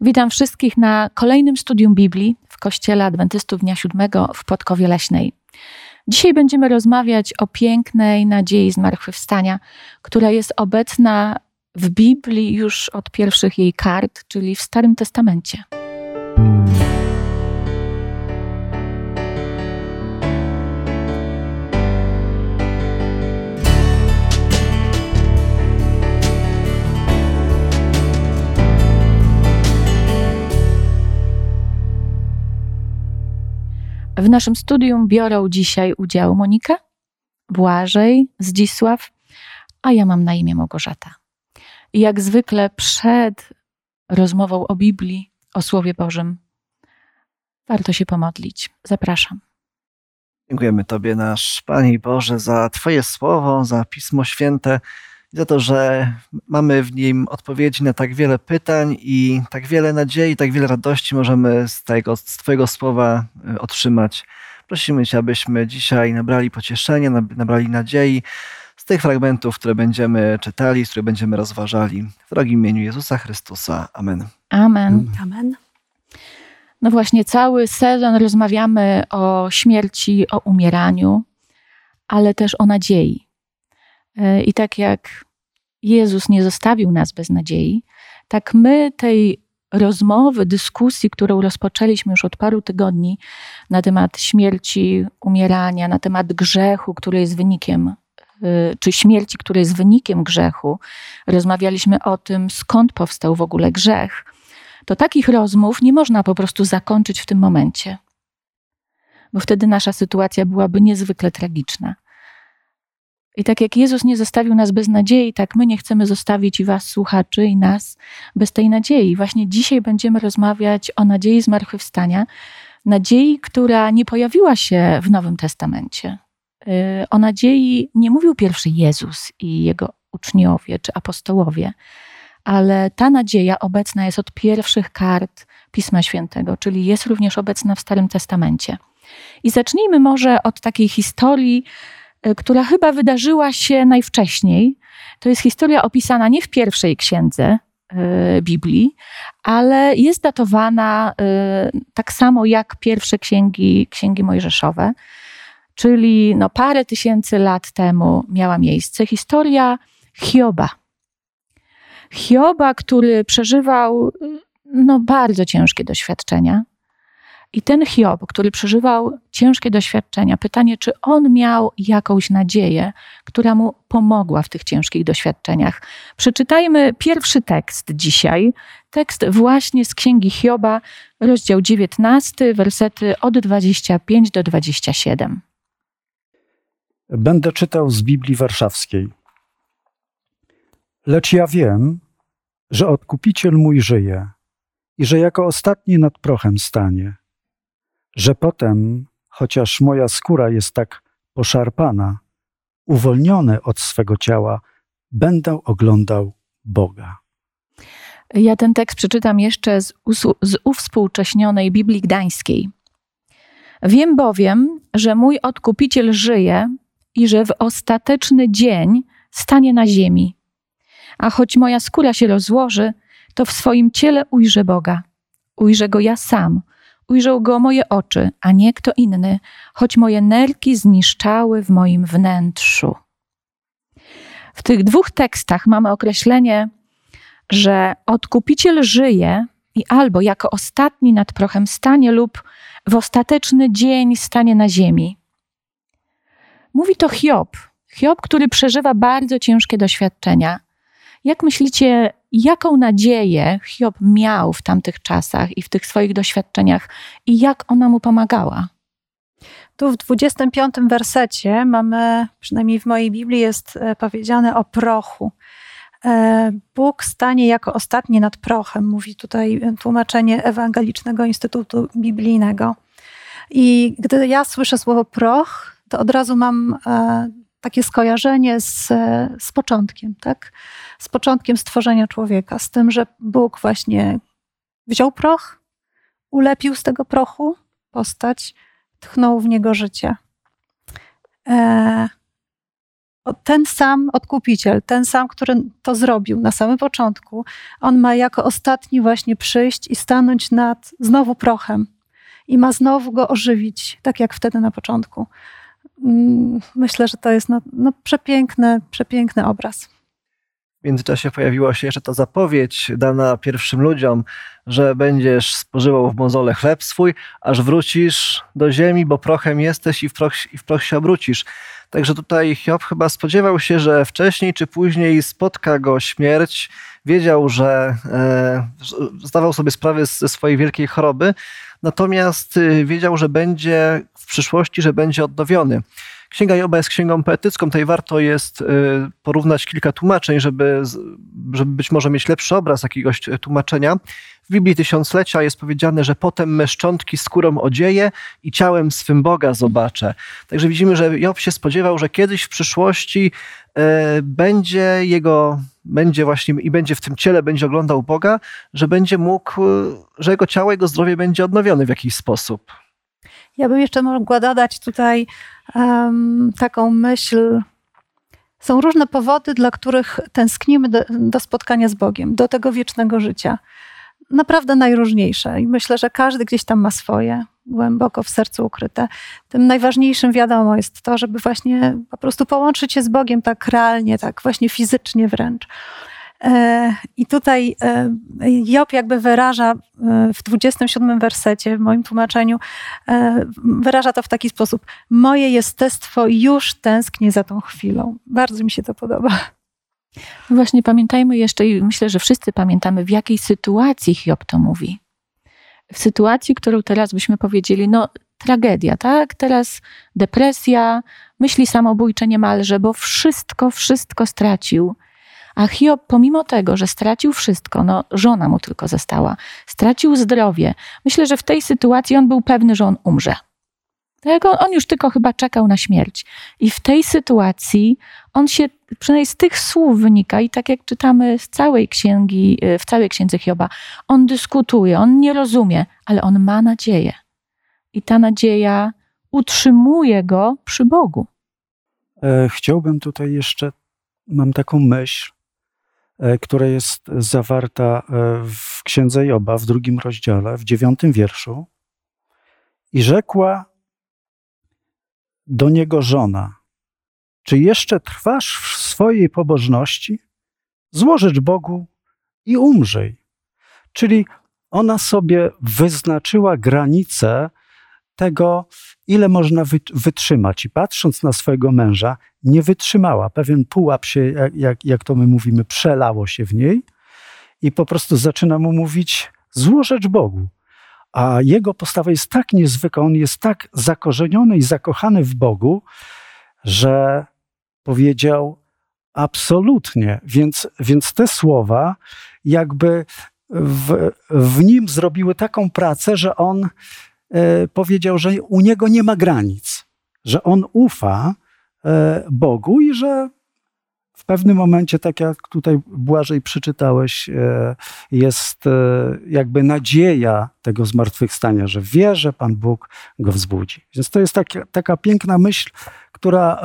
Witam wszystkich na kolejnym studium Biblii w Kościele Adwentystów Dnia Siódmego w Podkowie Leśnej. Dzisiaj będziemy rozmawiać o pięknej nadziei zmartwychwstania, która jest obecna w Biblii już od pierwszych jej kart, czyli w Starym Testamencie. W naszym studium biorą dzisiaj udział Monika, Błażej, Zdzisław, a ja mam na imię Małgorzata. I jak zwykle przed rozmową o Biblii, o Słowie Bożym, warto się pomodlić. Zapraszam. Dziękujemy Tobie, nasz Panie Boże, za Twoje słowo, za Pismo Święte za to, że mamy w nim odpowiedzi na tak wiele pytań i tak wiele nadziei, tak wiele radości możemy z, tego, z Twojego słowa y, otrzymać. Prosimy Cię, abyśmy dzisiaj nabrali pocieszenia, nabrali nadziei z tych fragmentów, które będziemy czytali, z których będziemy rozważali. W drogim imieniu Jezusa Chrystusa. Amen. Amen. Amen. No właśnie, cały sezon rozmawiamy o śmierci, o umieraniu, ale też o nadziei. Y, I tak jak Jezus nie zostawił nas bez nadziei, tak my tej rozmowy, dyskusji, którą rozpoczęliśmy już od paru tygodni na temat śmierci, umierania, na temat grzechu, który jest wynikiem, y, czy śmierci, który jest wynikiem grzechu, rozmawialiśmy o tym, skąd powstał w ogóle grzech, to takich rozmów nie można po prostu zakończyć w tym momencie, bo wtedy nasza sytuacja byłaby niezwykle tragiczna. I tak jak Jezus nie zostawił nas bez nadziei, tak my nie chcemy zostawić i Was, słuchaczy, i nas bez tej nadziei. Właśnie dzisiaj będziemy rozmawiać o nadziei zmartwychwstania, nadziei, która nie pojawiła się w Nowym Testamencie. Y, o nadziei nie mówił pierwszy Jezus i jego uczniowie czy apostołowie, ale ta nadzieja obecna jest od pierwszych kart Pisma Świętego, czyli jest również obecna w Starym Testamencie. I zacznijmy może od takiej historii, która chyba wydarzyła się najwcześniej. To jest historia opisana nie w pierwszej księdze e, Biblii, ale jest datowana e, tak samo jak pierwsze księgi, księgi mojżeszowe, czyli no parę tysięcy lat temu miała miejsce historia Hioba. Hioba, który przeżywał no, bardzo ciężkie doświadczenia. I ten Hiob, który przeżywał ciężkie doświadczenia, pytanie, czy on miał jakąś nadzieję, która mu pomogła w tych ciężkich doświadczeniach. Przeczytajmy pierwszy tekst dzisiaj. Tekst właśnie z Księgi Hioba, rozdział 19, wersety od 25 do 27. Będę czytał z Biblii Warszawskiej. Lecz ja wiem, że odkupiciel mój żyje i że jako ostatni nad prochem stanie że potem, chociaż moja skóra jest tak poszarpana, uwolniony od swego ciała, będę oglądał Boga. Ja ten tekst przeczytam jeszcze z, z uwspółcześnionej Biblii Gdańskiej. Wiem bowiem, że mój odkupiciel żyje i że w ostateczny dzień stanie na ziemi. A choć moja skóra się rozłoży, to w swoim ciele ujrzę Boga. Ujrzę go ja sam, Ujrzał go moje oczy, a nie kto inny, choć moje nerki zniszczały w moim wnętrzu. W tych dwóch tekstach mamy określenie, że odkupiciel żyje i albo jako ostatni nad prochem stanie, lub w ostateczny dzień stanie na ziemi. Mówi to Hiob. Hiob, który przeżywa bardzo ciężkie doświadczenia. Jak myślicie, jaką nadzieję Hiob miał w tamtych czasach i w tych swoich doświadczeniach i jak ona mu pomagała? Tu w 25 wersecie mamy, przynajmniej w mojej Biblii jest e, powiedziane o prochu. E, Bóg stanie jako ostatni nad prochem, mówi tutaj tłumaczenie Ewangelicznego Instytutu Biblijnego. I gdy ja słyszę słowo proch, to od razu mam e, takie skojarzenie z, z początkiem, tak? Z początkiem stworzenia człowieka, z tym, że Bóg właśnie wziął proch, ulepił z tego prochu postać, tchnął w niego życie. E, ten sam odkupiciel, ten sam, który to zrobił na samym początku, on ma jako ostatni właśnie przyjść i stanąć nad znowu prochem i ma znowu go ożywić, tak jak wtedy na początku. Mm, myślę, że to jest no, no przepiękny, przepiękny obraz. W międzyczasie pojawiła się jeszcze ta zapowiedź dana pierwszym ludziom, że będziesz spożywał w mozole chleb swój, aż wrócisz do ziemi, bo prochem jesteś i w proch, i w proch się obrócisz. Także tutaj Hiob chyba spodziewał się, że wcześniej czy później spotka go śmierć. Wiedział, że e, zdawał sobie sprawę ze swojej wielkiej choroby, natomiast y, wiedział, że będzie w przyszłości, że będzie odnowiony. Księga Joba jest księgą poetycką, tutaj warto jest y, porównać kilka tłumaczeń, żeby, żeby być może mieć lepszy obraz jakiegoś y, tłumaczenia. W Biblii Tysiąclecia jest powiedziane, że potem me szczątki skórą odzieje i ciałem swym Boga zobaczę. Także widzimy, że Job się spodziewał, że kiedyś w przyszłości y, będzie jego, będzie właśnie i będzie w tym ciele, będzie oglądał Boga, że będzie mógł, że jego ciało, jego zdrowie będzie odnowione w jakiś sposób. Ja bym jeszcze mogła dodać tutaj um, taką myśl. Są różne powody, dla których tęsknimy do, do spotkania z Bogiem, do tego wiecznego życia. Naprawdę najróżniejsze i myślę, że każdy gdzieś tam ma swoje głęboko w sercu ukryte. Tym najważniejszym wiadomo jest to, żeby właśnie po prostu połączyć się z Bogiem tak realnie, tak właśnie fizycznie wręcz. E, I tutaj e, Job jakby wyraża e, w 27 wersecie, w moim tłumaczeniu, wyraża to w taki sposób. Moje jestestwo już tęsknię za tą chwilą. Bardzo mi się to podoba. No właśnie pamiętajmy jeszcze i myślę, że wszyscy pamiętamy, w jakiej sytuacji Hiob to mówi. W sytuacji, którą teraz byśmy powiedzieli, no tragedia, tak? Teraz depresja, myśli samobójcze niemalże, bo wszystko, wszystko stracił. A Hiob, pomimo tego, że stracił wszystko, no żona mu tylko została, stracił zdrowie, myślę, że w tej sytuacji on był pewny, że on umrze. Tak, on, on już tylko chyba czekał na śmierć. I w tej sytuacji on się, przynajmniej z tych słów wynika, i tak jak czytamy z całej księgi, w całej księdze Hioba, on dyskutuje, on nie rozumie, ale on ma nadzieję. I ta nadzieja utrzymuje go przy Bogu. E, chciałbym tutaj jeszcze, mam taką myśl, która jest zawarta e, w Księdze Joba w drugim rozdziale, w dziewiątym wierszu. I rzekła do niego żona, czy jeszcze trwasz w swojej pobożności? Złożycz Bogu i umrzyj. Czyli ona sobie wyznaczyła granice tego, ile można wytrzymać. I patrząc na swojego męża, nie wytrzymała. Pewien pułap się, jak, jak, to my mówimy, przelało się w niej i po prostu zaczyna mu mówić: złożecz Bogu. A jego postawa jest tak niezwykła, on jest tak zakorzeniony i zakochany w Bogu, że powiedział absolutnie. Więc, więc te słowa jakby w, w nim zrobiły taką pracę, że on E, powiedział, że u niego nie ma granic, że on ufa Bogu i że w pewnym momencie, tak jak tutaj Błażej przeczytałeś, e, jest jakby nadzieja tego zmartwychwstania, że wie, że Pan Bóg go wzbudzi. Więc to jest taka, taka piękna myśl, która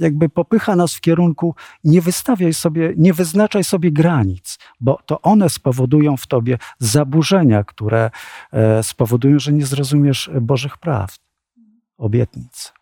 jakby popycha nas w kierunku nie wystawiaj sobie, nie wyznaczaj sobie granic, bo to one spowodują w tobie zaburzenia, które e, spowodują, że nie zrozumiesz Bożych praw, obietnic.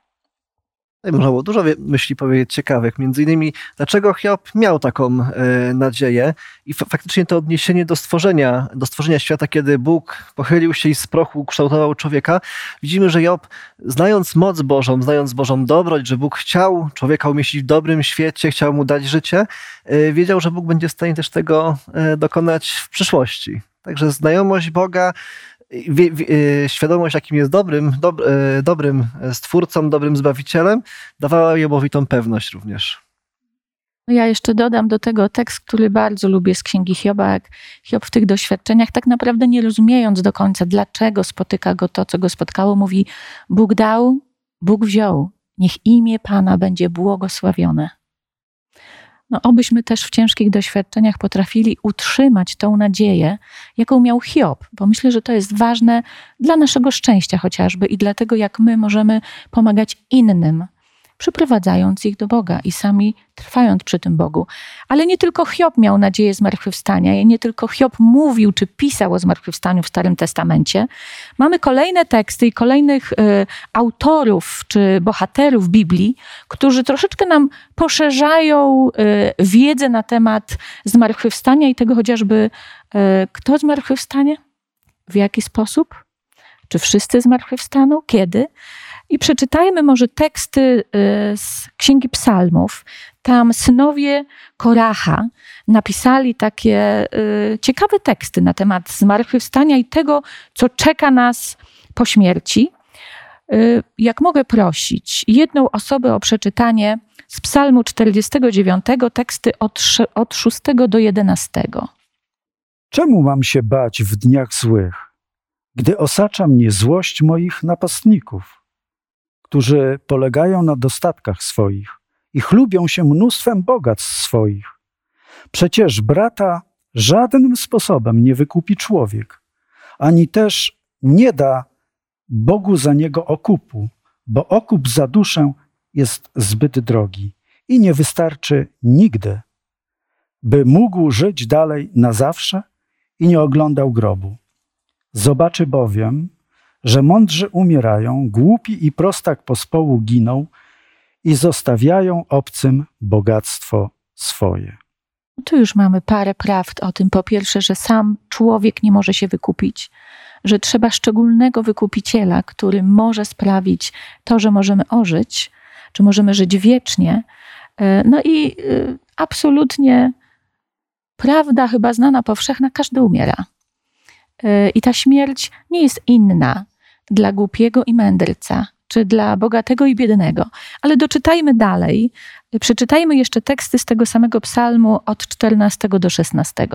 Można było dużo myśli powiedzieć ciekawych, między innymi dlaczego Hiob miał taką e, nadzieję i faktycznie to odniesienie do stworzenia, do stworzenia świata, kiedy Bóg pochylił się i z prochu kształtował człowieka. Widzimy, że Job, znając moc Bożą, znając Bożą dobroć, że Bóg chciał człowieka umieścić w dobrym świecie, chciał mu dać życie, e, wiedział, że Bóg będzie w stanie też tego e, dokonać w przyszłości. Także znajomość Boga, wie, wie, e, świadomość, jakim jest dobrym, dob, e, dobrym stwórcą, dobrym zbawicielem, dawała Jobowi tą pewność również. No ja jeszcze dodam do tego tekst, który bardzo lubię z księgi Hioba, jak Hiob w tych doświadczeniach, tak naprawdę nie rozumiejąc do końca, dlaczego spotyka go to, co go spotkało, mówi: Bóg dał, Bóg wziął, niech imię Pana będzie błogosławione no obyśmy też w ciężkich doświadczeniach potrafili utrzymać tą nadzieję, jaką miał Hiob, bo myślę, że to jest ważne dla naszego szczęścia chociażby i dlatego, jak my możemy pomagać innym przyprowadzając ich do Boga i sami trwając przy tym Bogu. Ale nie tylko Hiob miał nadzieję zmartwychwstania, i nie tylko Hiob mówił czy pisał o zmartwychwstaniu w Starym Testamencie. Mamy kolejne teksty i kolejnych y, autorów czy bohaterów Biblii, którzy troszeczkę nam poszerzają y, wiedzę na temat zmartwychwstania i tego chociażby, y, kto zmartwychwstanie, w jaki sposób, czy wszyscy zmartwychwstaną, kiedy. I przeczytajmy może teksty y, z Księgi Psalmów. Tam synowie Koracha napisali takie y, ciekawe teksty na temat zmartwychwstania i tego, co czeka nas po śmierci. Y, jak mogę prosić jedną osobę o przeczytanie z Psalmu 49, teksty od, od 6 do 11. Czemu mam się bać w dniach złych, gdy osacza mnie złość moich napastników? Którzy polegają na dostatkach swoich i chlubią się mnóstwem bogactw swoich. Przecież brata żadnym sposobem nie wykupi człowiek, ani też nie da Bogu za niego okupu, bo okup za duszę jest zbyt drogi i nie wystarczy nigdy, by mógł żyć dalej na zawsze i nie oglądał grobu. Zobaczy bowiem, że mądrzy umierają, głupi i prostak pospołu giną i zostawiają obcym bogactwo swoje. Tu już mamy parę prawd o tym. Po pierwsze, że sam człowiek nie może się wykupić, że trzeba szczególnego wykupiciela, który może sprawić to, że możemy ożyć, czy możemy żyć wiecznie. E, no i e, absolutnie prawda, chyba znana powszechna, każdy umiera. E, I ta śmierć nie jest inna dla głupiego i mędrca, czy dla bogatego i biednego. Ale doczytajmy dalej. Przeczytajmy jeszcze teksty z tego samego psalmu od 14 do 16.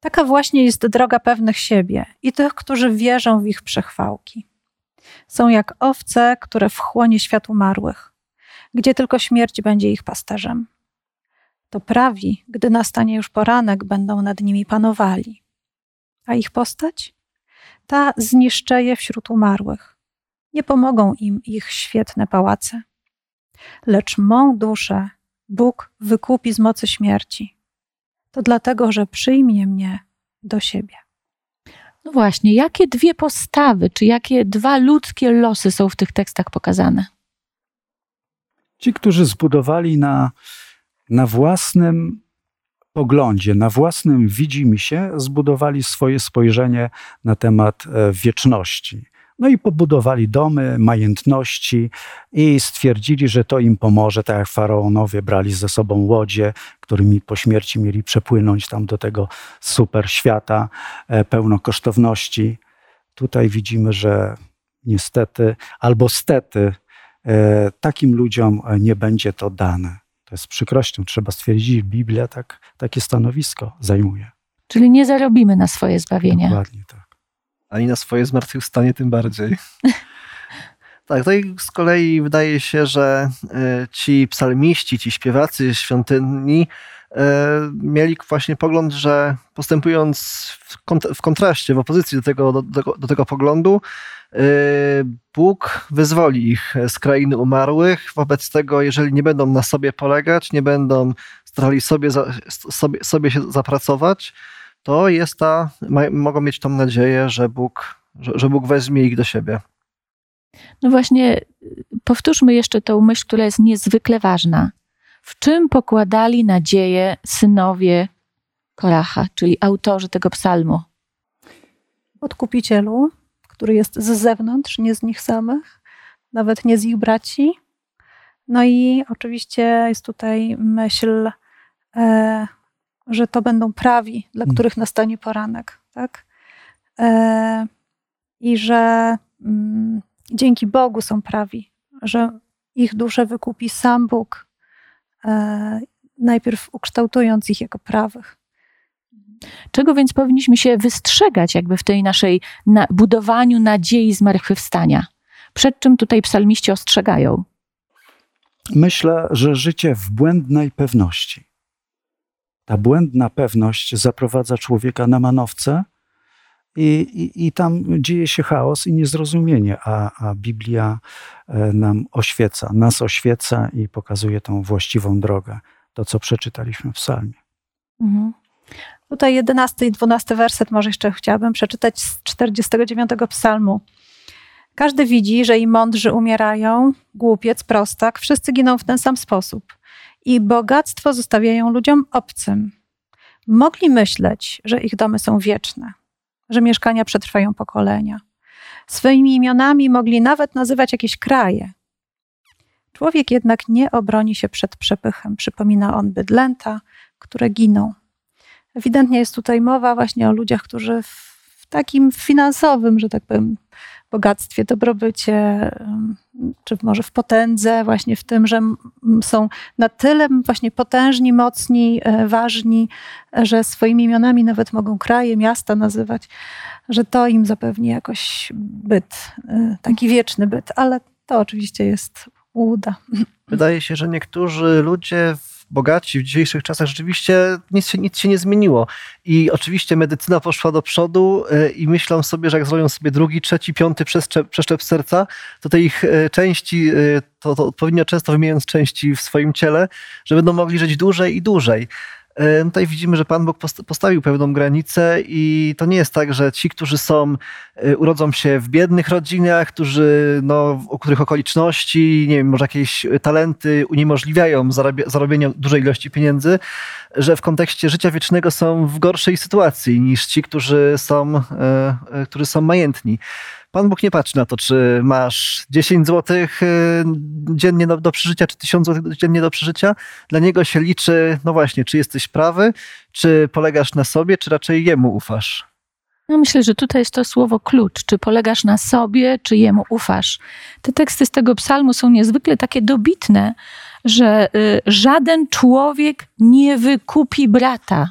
Taka właśnie jest droga pewnych siebie i tych, którzy wierzą w ich przechwałki. Są jak owce, które wchłonie świat umarłych, gdzie tylko śmierć będzie ich pasterzem. To prawi, gdy nastanie już poranek, będą nad nimi panowali. A ich postać? ta zniszczeje wśród umarłych. Nie pomogą im ich świetne pałace. Lecz mą duszę Bóg wykupi z mocy śmierci. To dlatego, że przyjmie mnie do siebie. No właśnie, jakie dwie postawy, czy jakie dwa ludzkie losy są w tych tekstach pokazane? Ci, którzy zbudowali na, na własnym poglądzie, na własnym widzimisię zbudowali swoje spojrzenie na temat e, wieczności. No i pobudowali domy, majętności i stwierdzili, że to im pomoże, tak jak faraonowie brali ze sobą łodzie, którymi po śmierci mieli przepłynąć tam do tego super świata e, pełno kosztowności. Tutaj widzimy, że niestety albo stety e, takim ludziom nie będzie to dane. To z przykrością, trzeba stwierdzić, Biblia tak, takie stanowisko zajmuje. Czyli nie zarobimy na swoje zbawienie. Dokładnie tak. Ani na swoje zmartwychwstanie tym bardziej. Tak, tutaj z kolei wydaje się, że e, ci psalmiści, ci śpiewacy świątyni mieli właśnie pogląd, że postępując w kontraście, w opozycji do tego, do, do, do tego poglądu, e, Bóg wyzwoli ich z krainy umarłych. Wobec tego, jeżeli nie będą na sobie polegać, nie będą starali sobie, sobie, sobie się zapracować, to jest ta, mogą mieć tą nadzieję, że Bóg, że, że Bóg weźmie ich do siebie. No właśnie, powtórzmy jeszcze tę myśl, która jest niezwykle ważna. W czym pokładali nadzieję synowie Koracha, czyli autorzy tego psalmu? Odkupicielu, który jest z zewnątrz, nie z nich samych, nawet nie z ich braci. No i oczywiście jest tutaj myśl, e, że to będą prawi, dla mm. których nastanie poranek, tak? E, I że mm, dzięki Bogu są prawi, że ich duszę wykupi sam Bóg, najpierw ukształtując ich jako prawych. Czego więc powinniśmy się wystrzegać, jakby w tej naszej na budowaniu nadziei zmartwychwstania? Przed czym tutaj psalmiści ostrzegają? Myślę, że życie w błędnej pewności. Ta błędna pewność zaprowadza człowieka na manowce I, i, tam dzieje się chaos i niezrozumienie, a, a Biblia e, nam oświeca, nas oświeca i pokazuje tą właściwą drogę, to co przeczytaliśmy w psalmie. Mhm. Tutaj 11 i 12 werset może jeszcze chciałabym przeczytać z 49 psalmu. Każdy widzi, że i mądrzy umierają, głupiec, prostak, wszyscy giną w ten sam sposób. I bogactwo zostawiają ludziom obcym. Mogli myśleć, że ich domy są wieczne, że mieszkania przetrwają pokolenia. Swoimi imionami mogli nawet nazywać jakieś kraje. Człowiek jednak nie obroni się przed przepychem. Przypomina on bydlęta, które giną. Ewidentnie jest tutaj mowa właśnie o ludziach, którzy w takim finansowym, że tak powiem, bogactwie, dobrobycie, czy może w potędze, właśnie w tym, że są na tyle właśnie potężni, mocni, e, ważni, że swoimi imionami nawet mogą kraje, miasta nazywać, że to im zapewni jakoś byt, e, taki wieczny byt, ale to oczywiście jest łuda. Wydaje się, że niektórzy ludzie bogaci w dzisiejszych czasach rzeczywiście nic się, nic się nie zmieniło. I oczywiście medycyna poszła do przodu e, i myślą sobie, że jak zrobią sobie drugi, trzeci, piąty przeszczep, przeszczep serca, to te ich e, części, e, to, to odpowiednio często wymieniając części w swoim ciele, że będą mogli żyć dłużej i dłużej. E, tutaj widzimy, że Pan Bóg postawił pewną granicę i to nie jest tak, że ci, którzy są, e, urodzą się w biednych rodzinach, którzy, no, o których okoliczności, nie wiem, może jakieś talenty uniemożliwiają zarobienie dużej ilości pieniędzy, że w kontekście życia wiecznego są w gorszej sytuacji niż ci, którzy są, e, którzy są majętni. Pan Bóg nie patrzy na to, czy masz 10 zł y, dziennie do, przeżycia, czy 1000 zł dziennie do przeżycia. Dla niego się liczy, no właśnie, czy jesteś prawy, czy polegasz na sobie, czy raczej jemu ufasz. No myślę, że tutaj jest to słowo klucz. Czy polegasz na sobie, czy jemu ufasz? Te teksty z tego psalmu są niezwykle takie dobitne, że y, żaden człowiek nie wykupi brata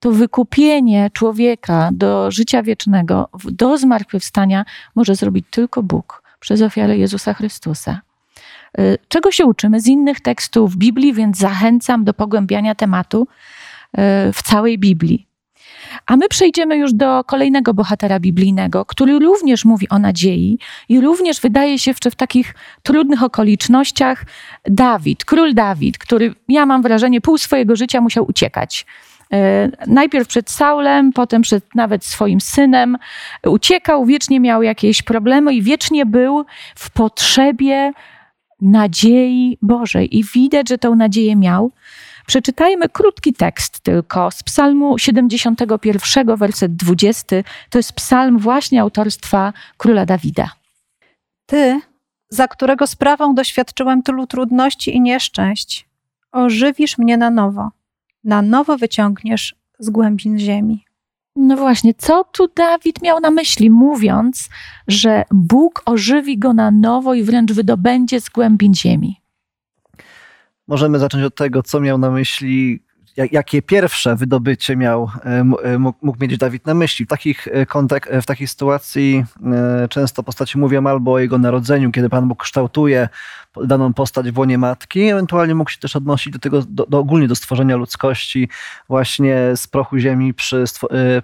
to wykupienie człowieka do życia wiecznego, do zmartwychwstania może zrobić tylko Bóg przez ofiarę Jezusa Chrystusa. Y, czego się uczymy z innych tekstów Biblii, więc zachęcam do pogłębiania tematu y, w całej Biblii. A my przejdziemy już do kolejnego bohatera biblijnego, który również mówi o nadziei i również wydaje się w, w takich trudnych okolicznościach Dawid, król Dawid, który ja mam wrażenie pół swojego życia musiał uciekać najpierw przed Saulem, potem przed nawet swoim synem. Uciekał, wiecznie miał jakieś problemy i wiecznie był w potrzebie nadziei Bożej. I widać, że tą nadzieję miał. Przeczytajmy krótki tekst tylko z Psalmu 71, werset 20. To jest psalm właśnie autorstwa króla Dawida. Ty, za którego sprawą doświadczyłem tylu trudności i nieszczęść, ożywisz mnie na nowo na nowo wyciągniesz z głębin ziemi. No właśnie, co tu Dawid miał na myśli, mówiąc, że Bóg ożywi go na nowo i wręcz wydobędzie z głębin ziemi? Możemy zacząć od tego, co miał na myśli jakie pierwsze wydobycie miał, e, e, mógł mieć Dawid na myśli. W, takich e, kontek- w takiej sytuacji często postaci mówią albo o jego narodzeniu, kiedy Pan Bóg kształtuje daną postać w łonie matki, ewentualnie mógł się też odnosić do tego, do, do ogólnie do stworzenia ludzkości właśnie z prochu ziemi przy,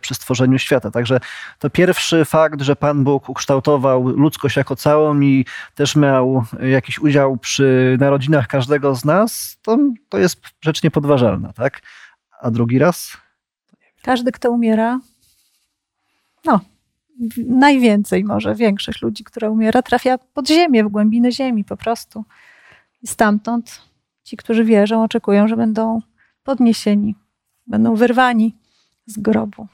przy stworzeniu świata. Także to pierwszy fakt, że Pan Bóg ukształtował ludzkość jako całą i też miał jakiś udział przy narodzinach każdego z nas, to, to jest rzecz niepodważalna, tak? A drugi raz? Każdy, kto umiera, no, najwięcej może, większość ludzi, która umiera, trafia pod ziemię, w głębiny ziemi po prostu. I stamtąd ci, którzy wierzą, oczekują, że będą podniesieni, będą wyrwani z grobu.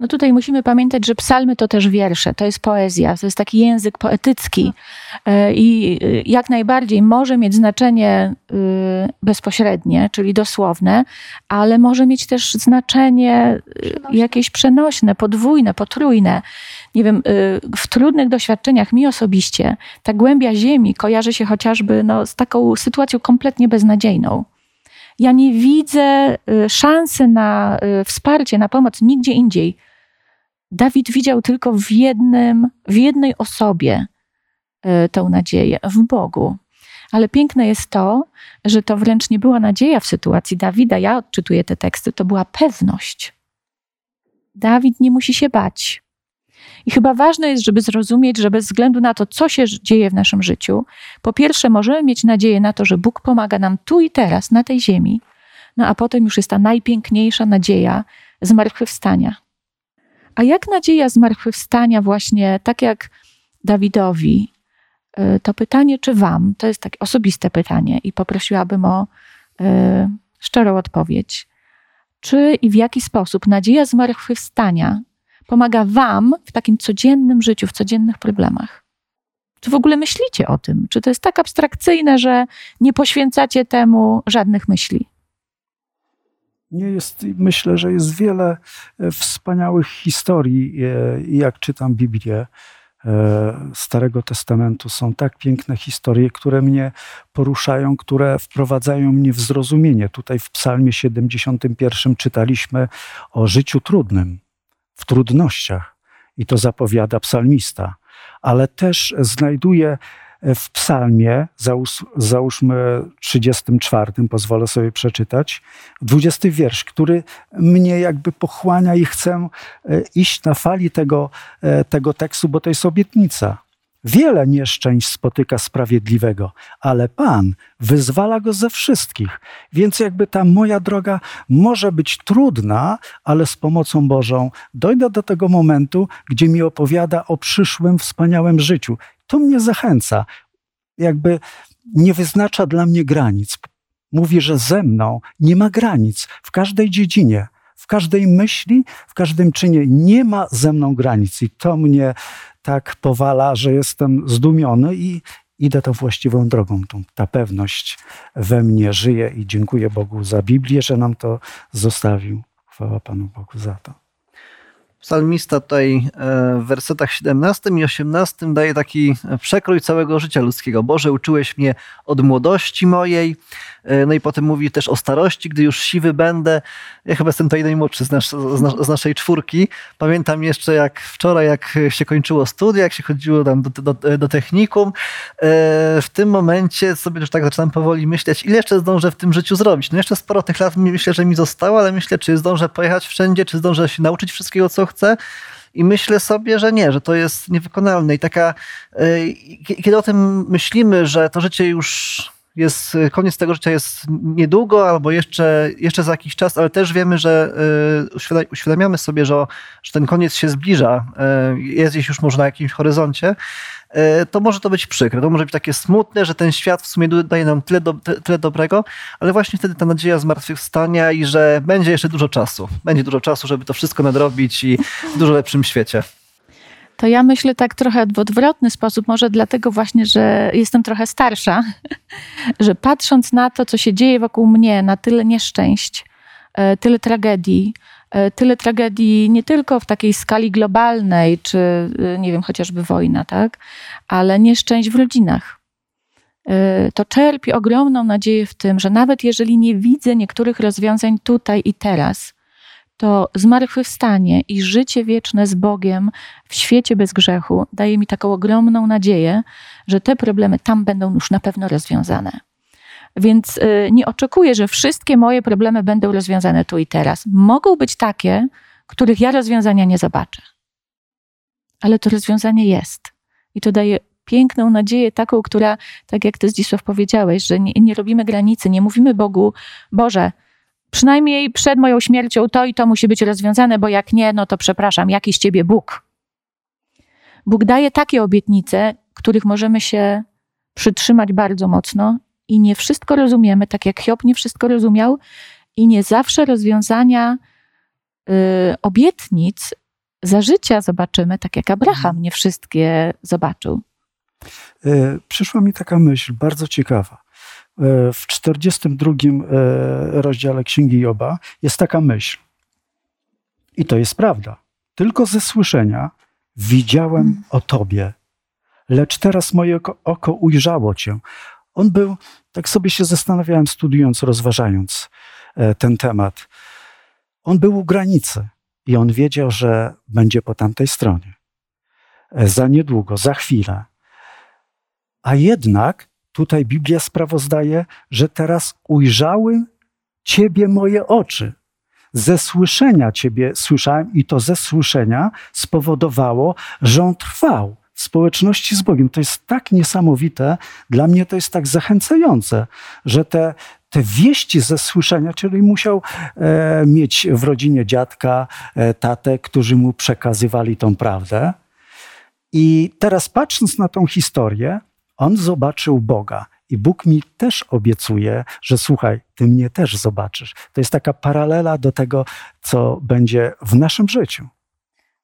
No tutaj musimy pamiętać, że psalmy to też wiersze, to jest poezja, to jest taki język poetycki e, i e, jak najbardziej może mieć znaczenie e, bezpośrednie, czyli dosłowne, ale może mieć też znaczenie przenośne. jakieś przenośne, podwójne, potrójne. Nie wiem, w trudnych doświadczeniach mi osobiście ta głębia ziemi kojarzy się chociażby no, z taką sytuacją kompletnie beznadziejną. Ja nie widzę szansy na wsparcie, na pomoc nigdzie indziej Dawid widział tylko w, jednym, w jednej osobie e, tę nadzieję, w Bogu. Ale piękne jest to, że to wręcz nie była nadzieja w sytuacji Dawida. Ja odczytuję te teksty, to była pewność. Dawid nie musi się bać. I chyba ważne jest, żeby zrozumieć, że bez względu na to, co się dzieje w naszym życiu, po pierwsze możemy mieć nadzieję na to, że Bóg pomaga nam tu i teraz, na tej ziemi, no a potem już jest ta najpiękniejsza nadzieja zmartwychwstania. A jak nadzieja zmartwychwstania właśnie, tak jak Dawidowi, y, to pytanie, czy wam, to jest takie osobiste pytanie i poprosiłabym o y, szczerą odpowiedź. Czy i w jaki sposób nadzieja zmartwychwstania pomaga Wam w takim codziennym życiu, w codziennych problemach? Czy w ogóle myślicie o tym? Czy to jest tak abstrakcyjne, że nie poświęcacie temu żadnych myśli? Nie jest, myślę, że jest wiele e, wspaniałych historii, e, jak czytam Biblię. E, Starego Testamentu są tak piękne historie, które mnie poruszają, które wprowadzają mnie w zrozumienie. Tutaj w Psalmie 71 czytaliśmy o życiu trudnym, w trudnościach, i to zapowiada psalmista, ale też znajduje w psalmie, załóż, załóżmy 34, pozwolę sobie przeczytać, 20 wiersz, który mnie jakby pochłania i chcę e, iść na fali tego, e, tego tekstu, bo to jest obietnica. Wiele nieszczęść spotyka sprawiedliwego, ale Pan wyzwala go ze wszystkich. Więc jakby ta moja droga może być trudna, ale z pomocą Bożą dojdę do tego momentu, gdzie mi opowiada o przyszłym wspaniałym życiu. To mnie zachęca. Jakby nie wyznacza dla mnie granic. Mówi, że ze mną nie ma granic w każdej dziedzinie, w każdej myśli, w każdym czynie. Nie ma ze mną granic. I to mnie tak powala, że jestem zdumiony i idę tą właściwą drogą. Ta pewność we mnie żyje i dziękuję Bogu za Biblię, że nam to zostawił. Chwała Panu Bogu za to. Psalmista tutaj e, w wersetach 17 i 18 daje taki przekrój całego życia ludzkiego. Boże, uczyłeś mnie od młodości mojej, e, no i potem mówi też o starości, gdy już siwy będę. Ja chyba jestem tutaj najmłodszy z, nas, z, naszej czwórki. Pamiętam jeszcze jak wczoraj, jak się kończyło studia, jak się chodziło tam do, do, do technikum. E, w tym momencie sobie już tak zaczynam powoli myśleć, ile jeszcze zdążę w tym życiu zrobić. No jeszcze sporo tych lat myślę, że mi zostało, ale myślę, czy zdążę pojechać wszędzie, czy zdążę się nauczyć wszystkiego, co chcę. I myślę sobie, że nie, że to jest niewykonalne. I taka, e, kiedy o tym myślimy, że to życie już jest, koniec tego życia jest niedługo albo jeszcze, jeszcze za jakiś czas, ale też wiemy, że e, uświadamiamy sobie, że, że ten koniec się zbliża, e, jest gdzieś już może na jakimś horyzoncie, to może to być przykre, to może być takie smutne, że ten świat w sumie daje nam tyle, do, tyle dobrego, ale właśnie wtedy ta nadzieja zmartwychwstania i że będzie jeszcze dużo czasu. Będzie dużo czasu, żeby to wszystko nadrobić i w dużo lepszym świecie. To ja myślę tak trochę w odwrotny sposób, może dlatego właśnie, że jestem trochę starsza, że patrząc na to, co się dzieje wokół mnie, na tyle nieszczęść, e, tyle tragedii, E, tyle tragedii nie tylko w takiej skali globalnej, czy e, nie wiem, chociażby wojna, tak, ale nieszczęść w rodzinach. To czerpi ogromną nadzieję w tym, że nawet jeżeli nie widzę niektórych rozwiązań tutaj i teraz, to zmartwychwstanie i życie wieczne z Bogiem w świecie bez grzechu daje mi taką ogromną nadzieję, że te problemy tam będą już na pewno rozwiązane. Więc y, nie oczekuję, że wszystkie moje problemy będą rozwiązane tu i teraz. Mogą być takie, których ja rozwiązania nie zobaczę. Ale to rozwiązanie jest. I to daje piękną nadzieję, taką, która, tak jak ty Zdzisław powiedziałeś, że nie, nie robimy granicy, nie mówimy Bogu, Boże, przynajmniej przed moją śmiercią to i to musi być rozwiązane, bo jak nie, no to przepraszam, jakiś ciebie Bóg. Bóg daje takie obietnice, których możemy się przytrzymać bardzo mocno i nie wszystko rozumiemy, tak jak Hiob nie wszystko rozumiał, i nie zawsze rozwiązania y, obietnic za życia zobaczymy, tak jak Abraham nie wszystkie zobaczył. Y, przyszła mi taka myśl, bardzo ciekawa. Y, w 42 y, rozdziale Księgi Joba jest taka myśl. I to jest prawda. Tylko ze słyszenia widziałem o Tobie, lecz teraz moje oko, ujrzało Cię. On był, tak sobie się zastanawiałem, studiując, rozważając e, ten temat. On był u granicy i on wiedział, że będzie po tamtej stronie. E, za niedługo, za chwilę. A jednak tutaj Biblia sprawozdaje, że teraz ujrzały Ciebie moje oczy. ze słyszenia Ciebie słyszałem i to ze słyszenia spowodowało, że on trwał w społeczności z Bogiem. To jest tak niesamowite, dla mnie to jest tak zachęcające, że te, te wieści ze słyszenia, czyli musiał e, mieć w rodzinie dziadka, e, tatę, którzy mu przekazywali tą prawdę. I teraz patrząc na tą historię, on zobaczył Boga. I Bóg mi też obiecuje, że słuchaj, ty mnie też zobaczysz. To jest taka paralela do tego, co będzie w naszym życiu.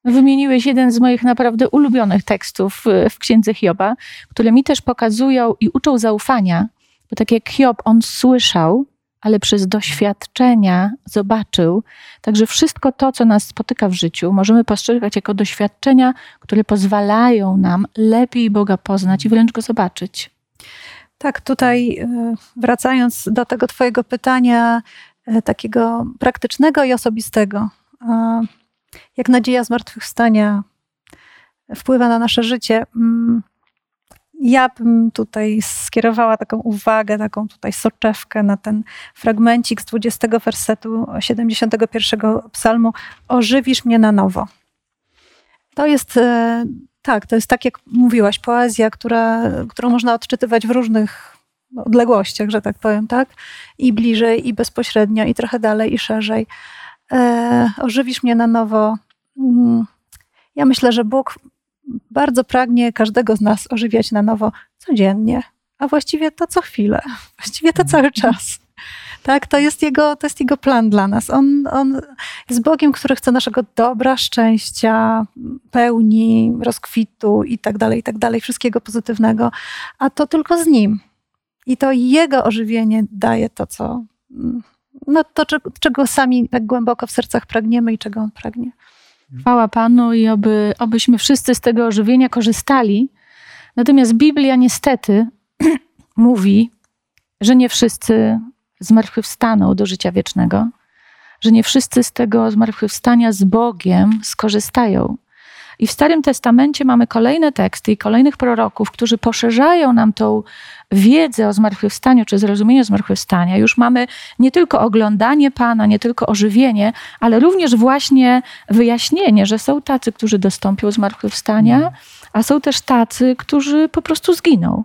Wymieniłeś jeden z moich naprawdę ulubionych tekstów w księdze Hioba, które mi też pokazują i uczą zaufania, bo tak jak Hiob, on słyszał, ale przez doświadczenia zobaczył. Także wszystko to, co nas spotyka w życiu, możemy postrzegać jako doświadczenia, które pozwalają nam lepiej Boga poznać i wręcz go zobaczyć. Tak, tutaj e, wracając do tego Twojego pytania, e, takiego praktycznego i osobistego. Jak nadzieja zmartwychwstania wpływa na nasze życie? Ja bym tutaj skierowała taką uwagę, taką tutaj soczewkę na ten fragmencik z 20 wersetu 71 psalmu Ożywisz mnie na nowo. To jest e, tak, to jest tak jak mówiłaś, poezja, która, którą można odczytywać w różnych odległościach, że tak powiem, tak? I bliżej, i bezpośrednio, i trochę dalej, i szerzej. E, ożywisz mnie na nowo. Mm, ja myślę, że Bóg bardzo pragnie każdego z nas ożywiać na nowo codziennie, a właściwie to co chwilę, właściwie to cały czas. Tak, to jest jego, to jest jego plan dla nas. On, on jest Bogiem, który chce naszego dobra, szczęścia, pełni, rozkwitu i tak dalej, i tak dalej, wszystkiego pozytywnego, a to tylko z nim. I to jego ożywienie daje to, co, no to, czego sami tak głęboko w sercach pragniemy i czego on pragnie. Chwała Panu i oby, obyśmy wszyscy z tego ożywienia korzystali. Natomiast Biblia niestety mówi, że nie wszyscy zmartwychwstaną do życia wiecznego, że nie wszyscy z tego zmartwychwstania z Bogiem skorzystają. I w Starym Testamencie mamy kolejne teksty i kolejnych proroków, którzy poszerzają nam tą wiedzę o zmartwychwstaniu czy zrozumienie zmartwychwstania. Już mamy nie tylko oglądanie Pana, nie tylko ożywienie, ale również właśnie wyjaśnienie, że są tacy, którzy dostąpią zmartwychwstania, a są też tacy, którzy po prostu zginą.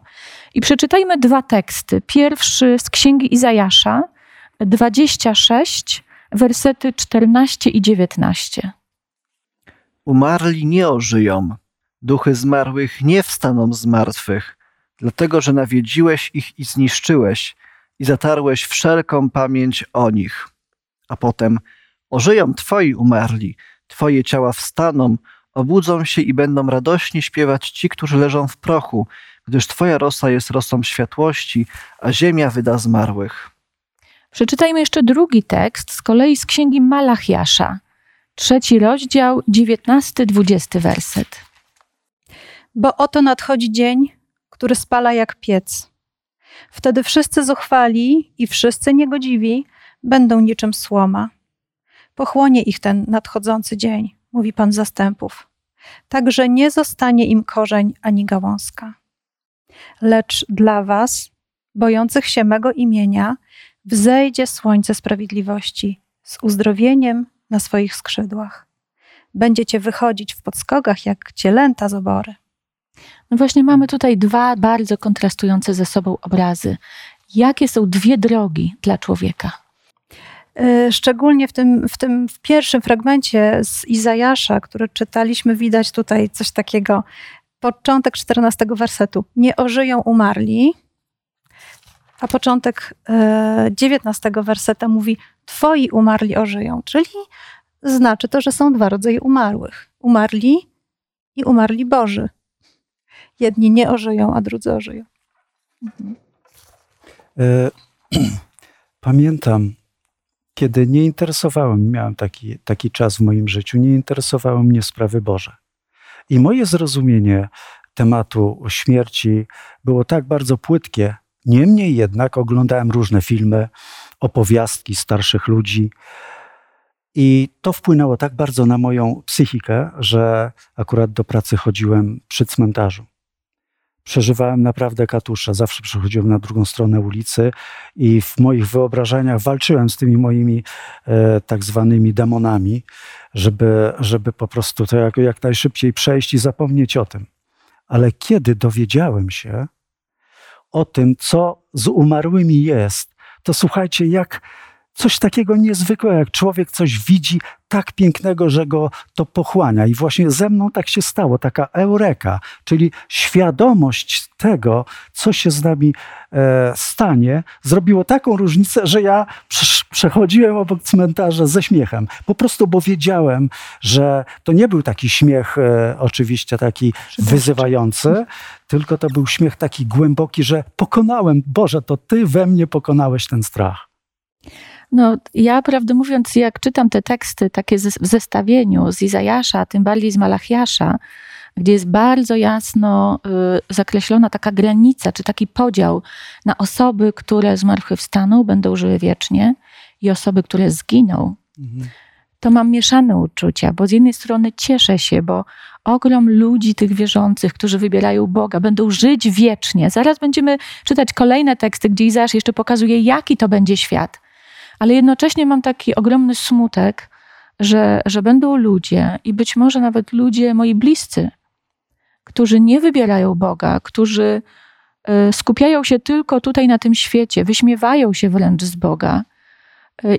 I przeczytajmy dwa teksty. Pierwszy z księgi Izajasza, 26, wersety 14 i 19. Umarli nie ożyją, duchy zmarłych nie wstaną z martwych, dlatego że nawiedziłeś ich i zniszczyłeś i zatarłeś wszelką pamięć o nich. A potem ożyją twoi umarli, twoje ciała wstaną, obudzą się i będą radośnie śpiewać ci, którzy leżą w prochu, gdyż Twoja rosa jest rosą światłości, a ziemia wyda zmarłych. Przeczytajmy jeszcze drugi tekst, z kolei z księgi Malachiasza, trzeci rozdział, dziewiętnasty, dwudziesty werset. Bo oto nadchodzi dzień, który spala jak piec. Wtedy wszyscy zuchwali i wszyscy niegodziwi będą niczym słoma. Pochłonie ich ten nadchodzący dzień, mówi Pan zastępów. Także nie zostanie im korzeń ani gałązka lecz dla was, bojących się mego imienia, wzejdzie słońce sprawiedliwości z uzdrowieniem na swoich skrzydłach. Będziecie wychodzić w podskogach jak cielęta z obory. No właśnie mamy tutaj dwa bardzo kontrastujące ze sobą obrazy. Jakie są dwie drogi dla człowieka? E, szczególnie w tym, w tym w pierwszym fragmencie z Izajasza, który czytaliśmy, widać tutaj coś takiego początek 14 wersetu. Nie ożyją umarli, a początek 19 e, werseta mówi: Twoi umarli ożyją. Czyli znaczy to, że są dwa rodzaje umarłych: umarli i umarli Boży. Jedni nie ożyją, a drudzy ożyją. Mhm. E, pamiętam, kiedy nie interesowałem, miałem taki, taki czas w moim życiu, nie interesowały mnie sprawy Boże. I moje zrozumienie tematu śmierci było tak bardzo płytkie. Niemniej jednak oglądałem różne filmy, opowiastki starszych ludzi. I to wpłynęło tak bardzo na moją psychikę, że akurat do pracy chodziłem przy cmentarzu. przeżywałem naprawdę katusze. Zawsze przechodziłem na drugą stronę ulicy i w moich wyobrażeniach walczyłem z tymi moimi e, tak zwanymi demonami, żeby, żeby po prostu to jak, jak najszybciej przejść i zapomnieć o tym. Ale kiedy dowiedziałem się o tym, co z umarłymi jest, to słuchajcie, jak coś takiego niezwykłego, jak człowiek coś widzi tak pięknego, że go to pochłania. I właśnie ze mną tak się stało, taka eureka, czyli świadomość tego, co się z nami e, stanie, zrobiło taką różnicę, że ja przechodziłem obok cmentarza ze śmiechem. Po prostu, bo wiedziałem, że to nie był taki śmiech, e, oczywiście taki wyzywający, tylko to był śmiech taki głęboki, że pokonałem, Boże, to Ty we mnie pokonałeś ten strach. No, ja prawdę mówiąc, jak czytam te teksty takie w zestawieniu z Izajasza, tym bardziej z Malachiasza, gdzie jest bardzo jasno y, zakreślona taka granica, czy taki podział na osoby, które zmartwychwstaną, będą żyły wiecznie i osoby, które zginą, mhm. to mam mieszane uczucia, bo z jednej strony cieszę się, bo ogrom ludzi tych wierzących, którzy wybierają Boga, będą żyć wiecznie. Zaraz będziemy czytać kolejne teksty, gdzie Izajasz jeszcze pokazuje, jaki to będzie świat ale jednocześnie mam taki ogromny smutek, że, że będą ludzie i być może nawet ludzie moi bliscy, którzy nie wybierają Boga, którzy e, skupiają się tylko tutaj na tym świecie, wyśmiewają się wręcz z Boga.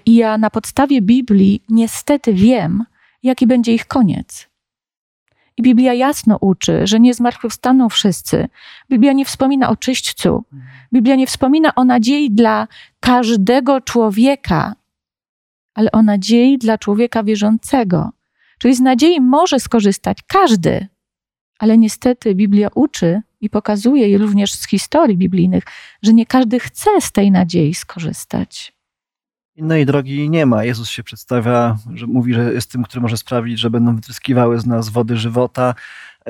I ja na podstawie Biblii niestety wiem, jaki będzie ich koniec. I Biblia jasno uczy, że nie zmartwychwstaną wszyscy. Biblia nie wspomina o czyśćcu. Biblia nie wspomina o nadziei dla każdego człowieka, ale o nadziei dla człowieka wierzącego. Czyli z nadziei może skorzystać każdy, ale niestety Biblia uczy i pokazuje, również z historii biblijnych, że nie każdy chce z tej nadziei skorzystać. Innej drogi nie ma. Jezus się przedstawia, że mówi, że jest tym, który może sprawić, że będą wytryskiwały z nas wody żywota.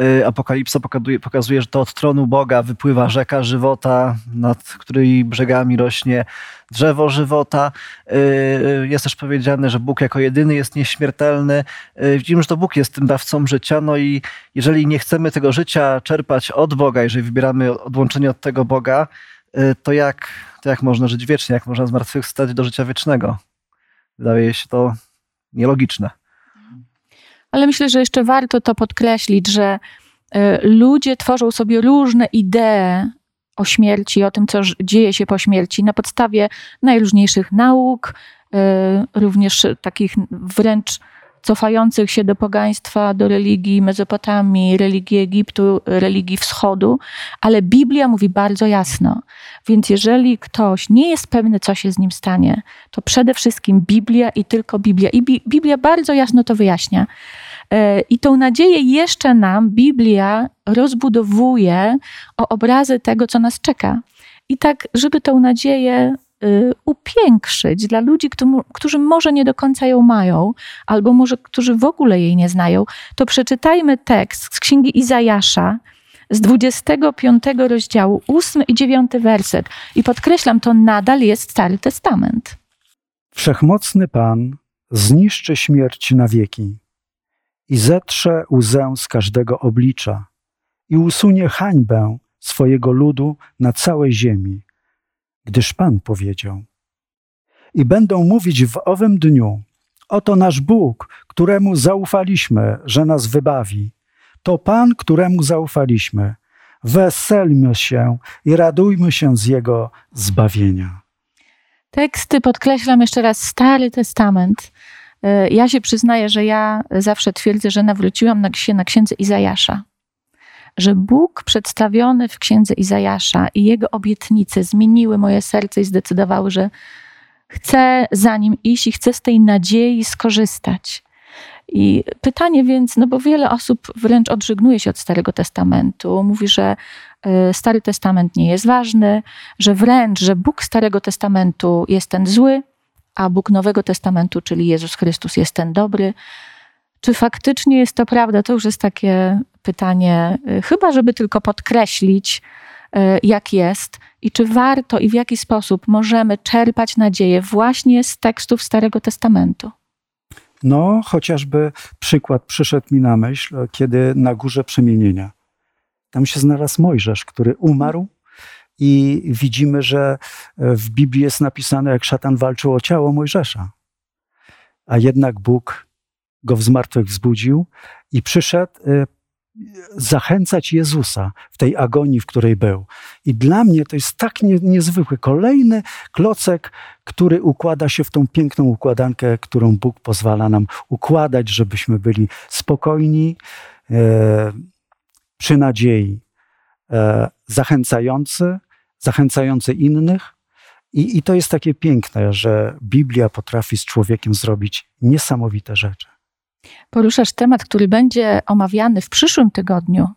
Y, Apokalipsa pokazuje, pokazuje, że to od tronu Boga wypływa rzeka żywota, nad której brzegami rośnie drzewo żywota. Y, jest też powiedziane, że Bóg jako jedyny jest nieśmiertelny. Y, widzimy, że to Bóg jest tym dawcą życia, no i jeżeli nie chcemy tego życia czerpać od Boga, jeżeli wybieramy odłączenie od tego Boga, to jak to jak można żyć wiecznie, jak można zmartwychwstać do życia wiecznego? Wydaje się to nielogiczne. Ale myślę, że jeszcze warto to podkreślić, że e, ludzie tworzą sobie różne idee o śmierci, o tym, co dzieje się po śmierci, na podstawie najróżniejszych nauk, e, również takich wręcz cofających się do pogaństwa, do religii Mezopotamii, religii Egiptu, religii Wschodu, ale Biblia mówi bardzo jasno. Więc jeżeli ktoś nie jest pewny, co się z nim stanie, to przede wszystkim Biblia i tylko Biblia. I Biblia bardzo jasno to wyjaśnia. E, I tą nadzieję jeszcze nam Biblia rozbudowuje o obrazy tego, co nas czeka. I tak, żeby tą nadzieję upiększyć dla ludzi, którzy może nie do końca ją mają, albo może którzy w ogóle jej nie znają, to przeczytajmy tekst z księgi Izajasza z 25 rozdziału, 8 i 9 werset. I podkreślam, to nadal jest Stary Testament. Wszechmocny Pan zniszczy śmierć na wieki i zetrze łzę z każdego oblicza i usunie hańbę swojego ludu na całej ziemi gdyż Pan powiedział. I będą mówić w owym dniu: Oto nasz Bóg, któremu zaufaliśmy, że nas wybawi. To Pan, któremu zaufaliśmy. Weselmy się i radujmy się z Jego zbawienia. Teksty podkreślam jeszcze raz Stary Testament. E, ja się przyznaję, że ja zawsze twierdzę, że nawróciłam się na księdze Izajasza że Bóg przedstawiony w księdze Izajasza i jego obietnice zmieniły moje serce i zdecydowały, że chcę za nim iść i chcę z tej nadziei skorzystać. I pytanie więc, no bo wiele osób wręcz odżegnuje się od Starego Testamentu, mówi, że e, Stary Testament nie jest ważny, że wręcz, że Bóg Starego Testamentu jest ten zły, a Bóg Nowego Testamentu, czyli Jezus Chrystus, jest ten dobry. Czy faktycznie jest to prawda? To już jest takie pytanie, y, chyba żeby tylko podkreślić, y, jak jest i czy warto i w jaki sposób możemy czerpać nadzieję właśnie z tekstów Starego Testamentu. No, chociażby przykład przyszedł mi na myśl, kiedy na górze przemienienia. Tam się znalazł Mojżesz, który umarł i widzimy, że w Biblii jest napisane, jak szatan walczył o ciało Mojżesza. A jednak Bóg go w zmartwych wzbudził i przyszedł y, zachęcać Jezusa w tej agonii, w której był. I dla mnie to jest tak nie, niezwykły. Kolejny klocek, który układa się w tą piękną układankę, którą Bóg pozwala nam układać, żebyśmy byli spokojni, e, przy nadziei, e, zachęcający, zachęcający innych. I, I to jest takie piękne, że Biblia potrafi z człowiekiem zrobić niesamowite rzeczy poruszasz temat, który będzie omawiany w przyszłym tygodniu,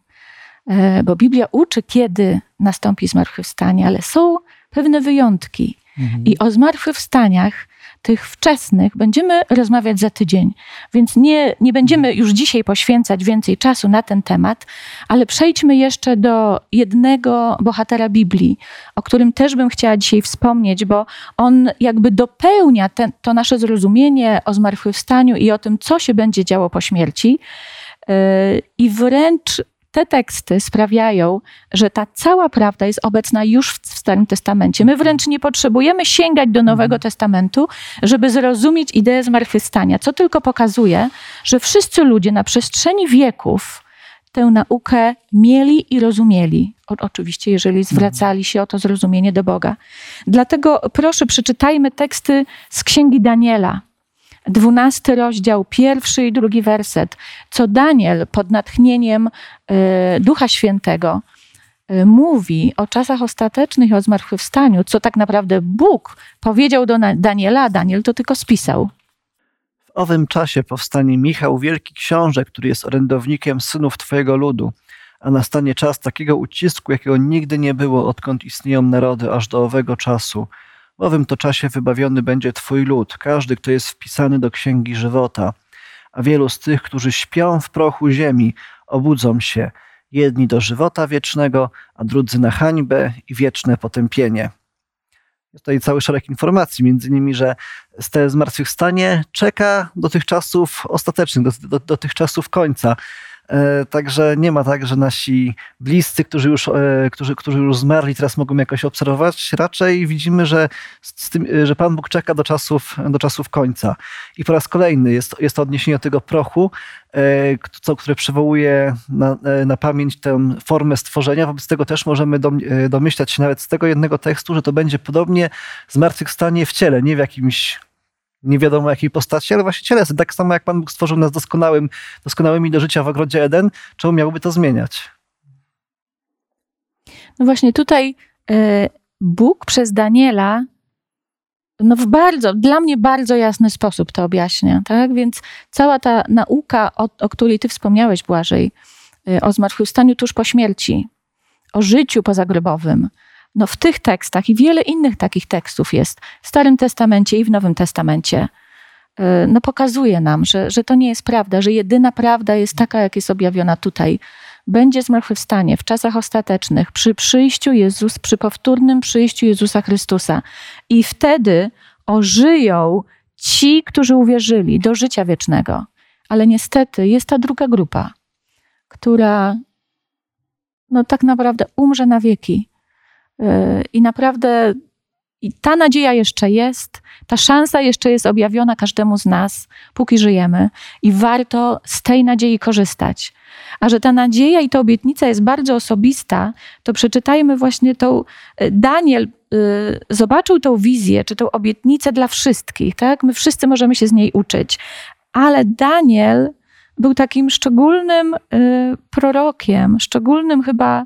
e, bo Biblia uczy, kiedy nastąpi zmartwychwstanie, ale są pewne wyjątki. Mhm. I o zmartwychwstaniach tych wczesnych będziemy rozmawiać za tydzień. Więc nie, nie będziemy już dzisiaj poświęcać więcej czasu na ten temat, ale przejdźmy jeszcze do jednego bohatera Biblii, o którym też bym chciała dzisiaj wspomnieć, bo on jakby dopełnia to nasze zrozumienie o zmartwychwstaniu i o tym, co się będzie działo po śmierci. Yy, I wręcz te teksty sprawiają, że ta cała prawda jest obecna już w Starym Testamencie. My wręcz nie potrzebujemy sięgać do Nowego mhm. Testamentu, żeby zrozumieć ideę zmartwychwstania, co tylko pokazuje, że wszyscy ludzie na przestrzeni wieków tę naukę mieli i rozumieli. O, oczywiście, jeżeli mhm. zwracali się o to zrozumienie do Boga. Dlatego proszę, przeczytajmy teksty z Księgi Daniela dwunasty rozdział, pierwszy i drugi werset, co Daniel pod natchnieniem e, Ducha Świętego e, mówi o czasach ostatecznych i o zmartwychwstaniu, co tak naprawdę Bóg powiedział do Daniela, a Daniel to tylko spisał. W owym czasie powstanie Michał, wielki książę, który jest orędownikiem synów Twojego ludu, a nastanie czas takiego ucisku, jakiego nigdy nie było, odkąd istnieją narody, aż do owego czasu – w owym to czasie wybawiony będzie Twój lud, każdy, kto jest wpisany do księgi żywota. A wielu z tych, którzy śpią w prochu ziemi, obudzą się, jedni do żywota wiecznego, a drudzy na hańbę i wieczne potępienie. Jest tutaj cały szereg informacji, między innymi, że te zmartwychwstanie czeka do tych czasów ostatecznych, do, do, do tych czasów końca. E, także nie ma tak, że nasi bliscy, którzy już, e, którzy, którzy już zmarli, teraz mogą jakoś obserwować. Raczej widzimy, że, tym, że Pan Bóg czeka do czasów, do czasów końca. I po raz kolejny jest, jest to odniesienie do tego prochu, e, które przywołuje na, na pamięć tę formę stworzenia. Wobec tego też możemy domyślać się nawet z tego jednego tekstu, że to będzie podobnie zmartwychwstanie w ciele, nie w jakimś nie wiadomo jakiej postaci, ale właśnie cielesy. Tak samo jak Pan Bóg stworzył nas doskonałym, doskonałymi do życia w ogrodzie Eden, czemu miałby to zmieniać? No właśnie tutaj y, Bóg przez Daniela no w bardzo, dla mnie bardzo jasny sposób to objaśnia, tak? Więc cała ta nauka, o, o której ty wspomniałeś, Błażej, y, o zmartwychwstaniu tuż po śmierci, o życiu pozagrobowym, no w tych tekstach i wiele innych takich tekstów jest w Starym Testamencie i w Nowym Testamencie, y, no pokazuje nam, że, że to nie jest prawda, że jedyna prawda jest taka, jak jest objawiona tutaj. Będzie zmartwychwstanie w czasach ostatecznych, przy przyjściu Jezus, przy powtórnym przyjściu Jezusa Chrystusa. I wtedy ożyją ci, którzy uwierzyli do życia wiecznego. Ale niestety jest ta druga grupa, która no tak naprawdę umrze na wieki i naprawdę i ta nadzieja jeszcze jest, ta szansa jeszcze jest objawiona każdemu z nas, póki żyjemy, i warto z tej nadziei korzystać. A że ta nadzieja i ta obietnica jest bardzo osobista, to przeczytajmy właśnie tą. Y, Daniel y, zobaczył tą wizję, czy tą obietnicę dla wszystkich, tak? My wszyscy możemy się z niej uczyć, ale Daniel był takim szczególnym y, prorokiem, szczególnym chyba E,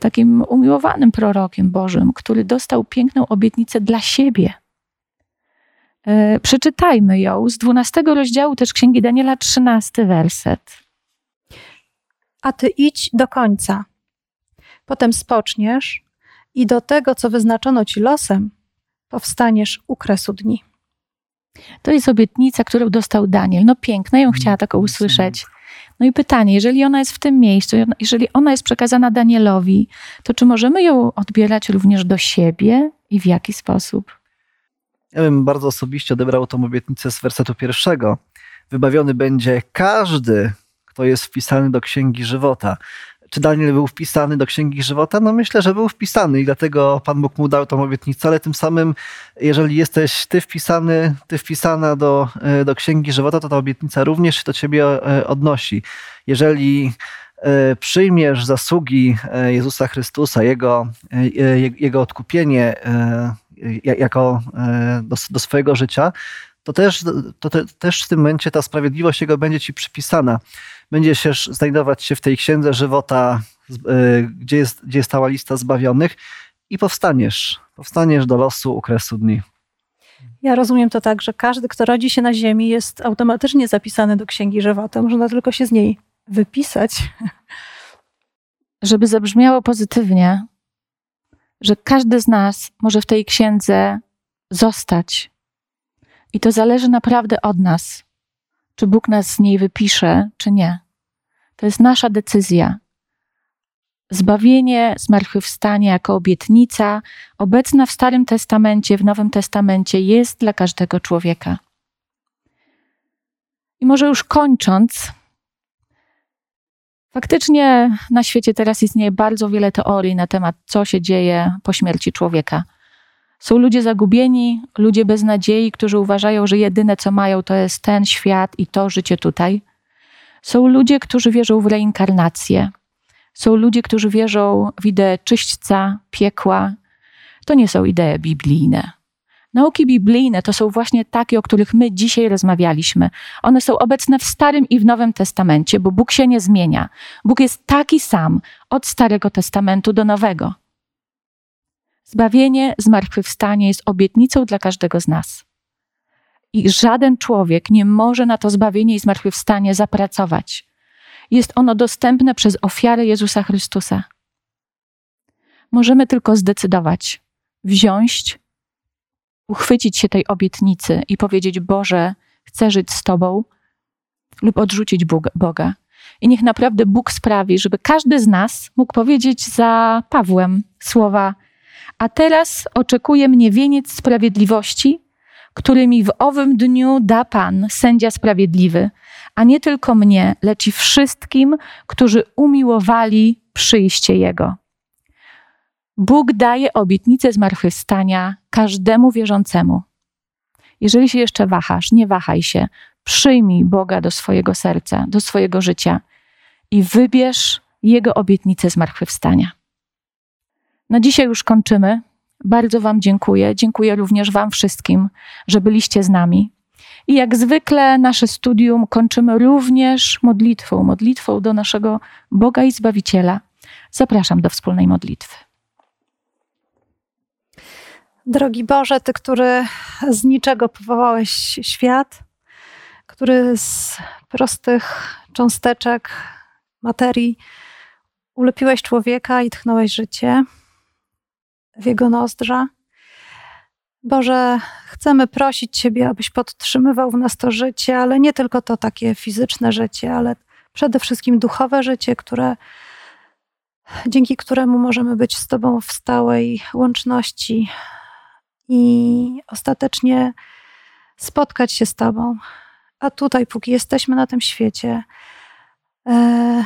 takim umiłowanym prorokiem Bożym, który dostał piękną obietnicę dla siebie. E, przeczytajmy ją z 12 rozdziału też Księgi Daniela, 13 werset. A ty idź do końca. Potem spoczniesz i do tego, co wyznaczono ci losem, powstaniesz u kresu dni. To jest obietnica, którą dostał Daniel. No piękna, ją chciała taką usłyszeć. No i pytanie, jeżeli ona jest w tym miejscu, jeżeli ona jest przekazana Danielowi, to czy możemy ją odbierać również do siebie i w jaki sposób? Ja bym bardzo osobiście odebrał tą obietnicę z wersetu pierwszego. Wybawiony będzie każdy, kto jest wpisany do księgi żywota. Czy Daniel był wpisany do Księgi Żywota? No myślę, że był wpisany i dlatego Pan Bóg mu dał tą obietnicę, ale tym samym, jeżeli jesteś ty wpisany, ty wpisana do, e, do Księgi Żywota, to ta obietnica również się do ciebie e, odnosi. Jeżeli e, przyjmiesz zasługi Jezusa Chrystusa, Jego, Jego odkupienie jako do, do swojego życia, to też, to te, też w tym momencie ta sprawiedliwość Jego będzie ci przypisana będziesz znajdować się w tej księdze żywota, e, gdzie jest, gdzie jest cała lista zbawionych i powstaniesz. Powstaniesz do losu ukresu dni. Ja rozumiem to tak, że każdy, kto rodzi się na ziemi, jest automatycznie zapisany do księgi żywota. Można tylko się z niej wypisać. Żeby zabrzmiało pozytywnie, że każdy z nas może w tej księdze zostać. I to zależy naprawdę od nas czy Bóg nas z niej wypisze, czy nie. To jest nasza decyzja. Zbawienie, zmartwychwstanie jako obietnica, obecna w Starym Testamencie, w Nowym Testamencie, jest dla każdego człowieka. I może już kończąc, faktycznie na świecie teraz istnieje bardzo wiele teorii na temat, co się dzieje po śmierci człowieka. Są ludzie zagubieni, ludzie bez nadziei, którzy uważają, że jedyne co mają to jest ten świat i to życie tutaj. Są ludzie, którzy wierzą w reinkarnację. Są ludzie, którzy wierzą w ideę czyśćca, piekła. To nie są idee biblijne. Nauki biblijne to są właśnie takie, o których my dzisiaj rozmawialiśmy. One są obecne w Starym i w Nowym Testamencie, bo Bóg się nie zmienia. Bóg jest taki sam od Starego Testamentu do Nowego. Zbawienie, zmartwychwstanie jest obietnicą dla każdego z nas. I żaden człowiek nie może na to zbawienie i zmartwychwstanie zapracować. Jest ono dostępne przez ofiarę Jezusa Chrystusa. Możemy tylko zdecydować, wziąć, uchwycić się tej obietnicy i powiedzieć: Boże, chcę żyć z Tobą, lub odrzucić Boga. I niech naprawdę Bóg sprawi, żeby każdy z nas mógł powiedzieć za Pawłem słowa: a teraz oczekuje mnie wieniec sprawiedliwości, który mi w owym dniu da Pan, sędzia sprawiedliwy, a nie tylko mnie, lecz i wszystkim, którzy umiłowali przyjście Jego. Bóg daje obietnicę zmartwychwstania każdemu wierzącemu. Jeżeli się jeszcze wahasz, nie wahaj się. Przyjmij Boga do swojego serca, do swojego życia i wybierz Jego obietnicę zmartwychwstania. Na dzisiaj już kończymy. Bardzo Wam dziękuję. Dziękuję również Wam wszystkim, że byliście z nami. I jak zwykle nasze studium kończymy również modlitwą, modlitwą do naszego Boga i Zbawiciela. Zapraszam do wspólnej modlitwy. Drogi Boże, Ty, który z niczego powołałeś świat, który z prostych cząsteczek materii ulepiłeś człowieka i tchnąłeś życie w Jego nozdrza. Boże, chcemy prosić Ciebie, abyś podtrzymywał w nas to życie, ale nie tylko to takie fizyczne życie, ale przede wszystkim duchowe życie, które, dzięki któremu możemy być z Tobą w stałej łączności i ostatecznie spotkać się z Tobą. A tutaj, póki jesteśmy na tym świecie, e,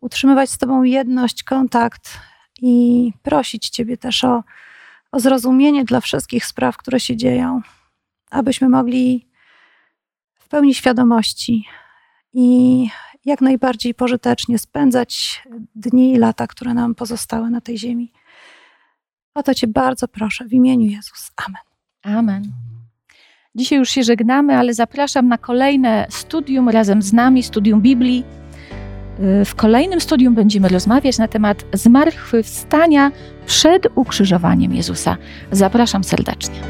utrzymywać z Tobą jedność, kontakt i prosić Ciebie też o, o zrozumienie dla wszystkich spraw, które się dzieją, abyśmy mogli w pełni świadomości i jak najbardziej pożytecznie spędzać dni i lata, które nam pozostały na tej ziemi. O to Cię bardzo proszę w imieniu Jezus. Amen. Amen. Dzisiaj już się żegnamy, ale zapraszam na kolejne studium razem z nami, studium Biblii. W kolejnym studium będziemy rozmawiać na temat zmartwychwstania przed ukrzyżowaniem Jezusa. Zapraszam serdecznie.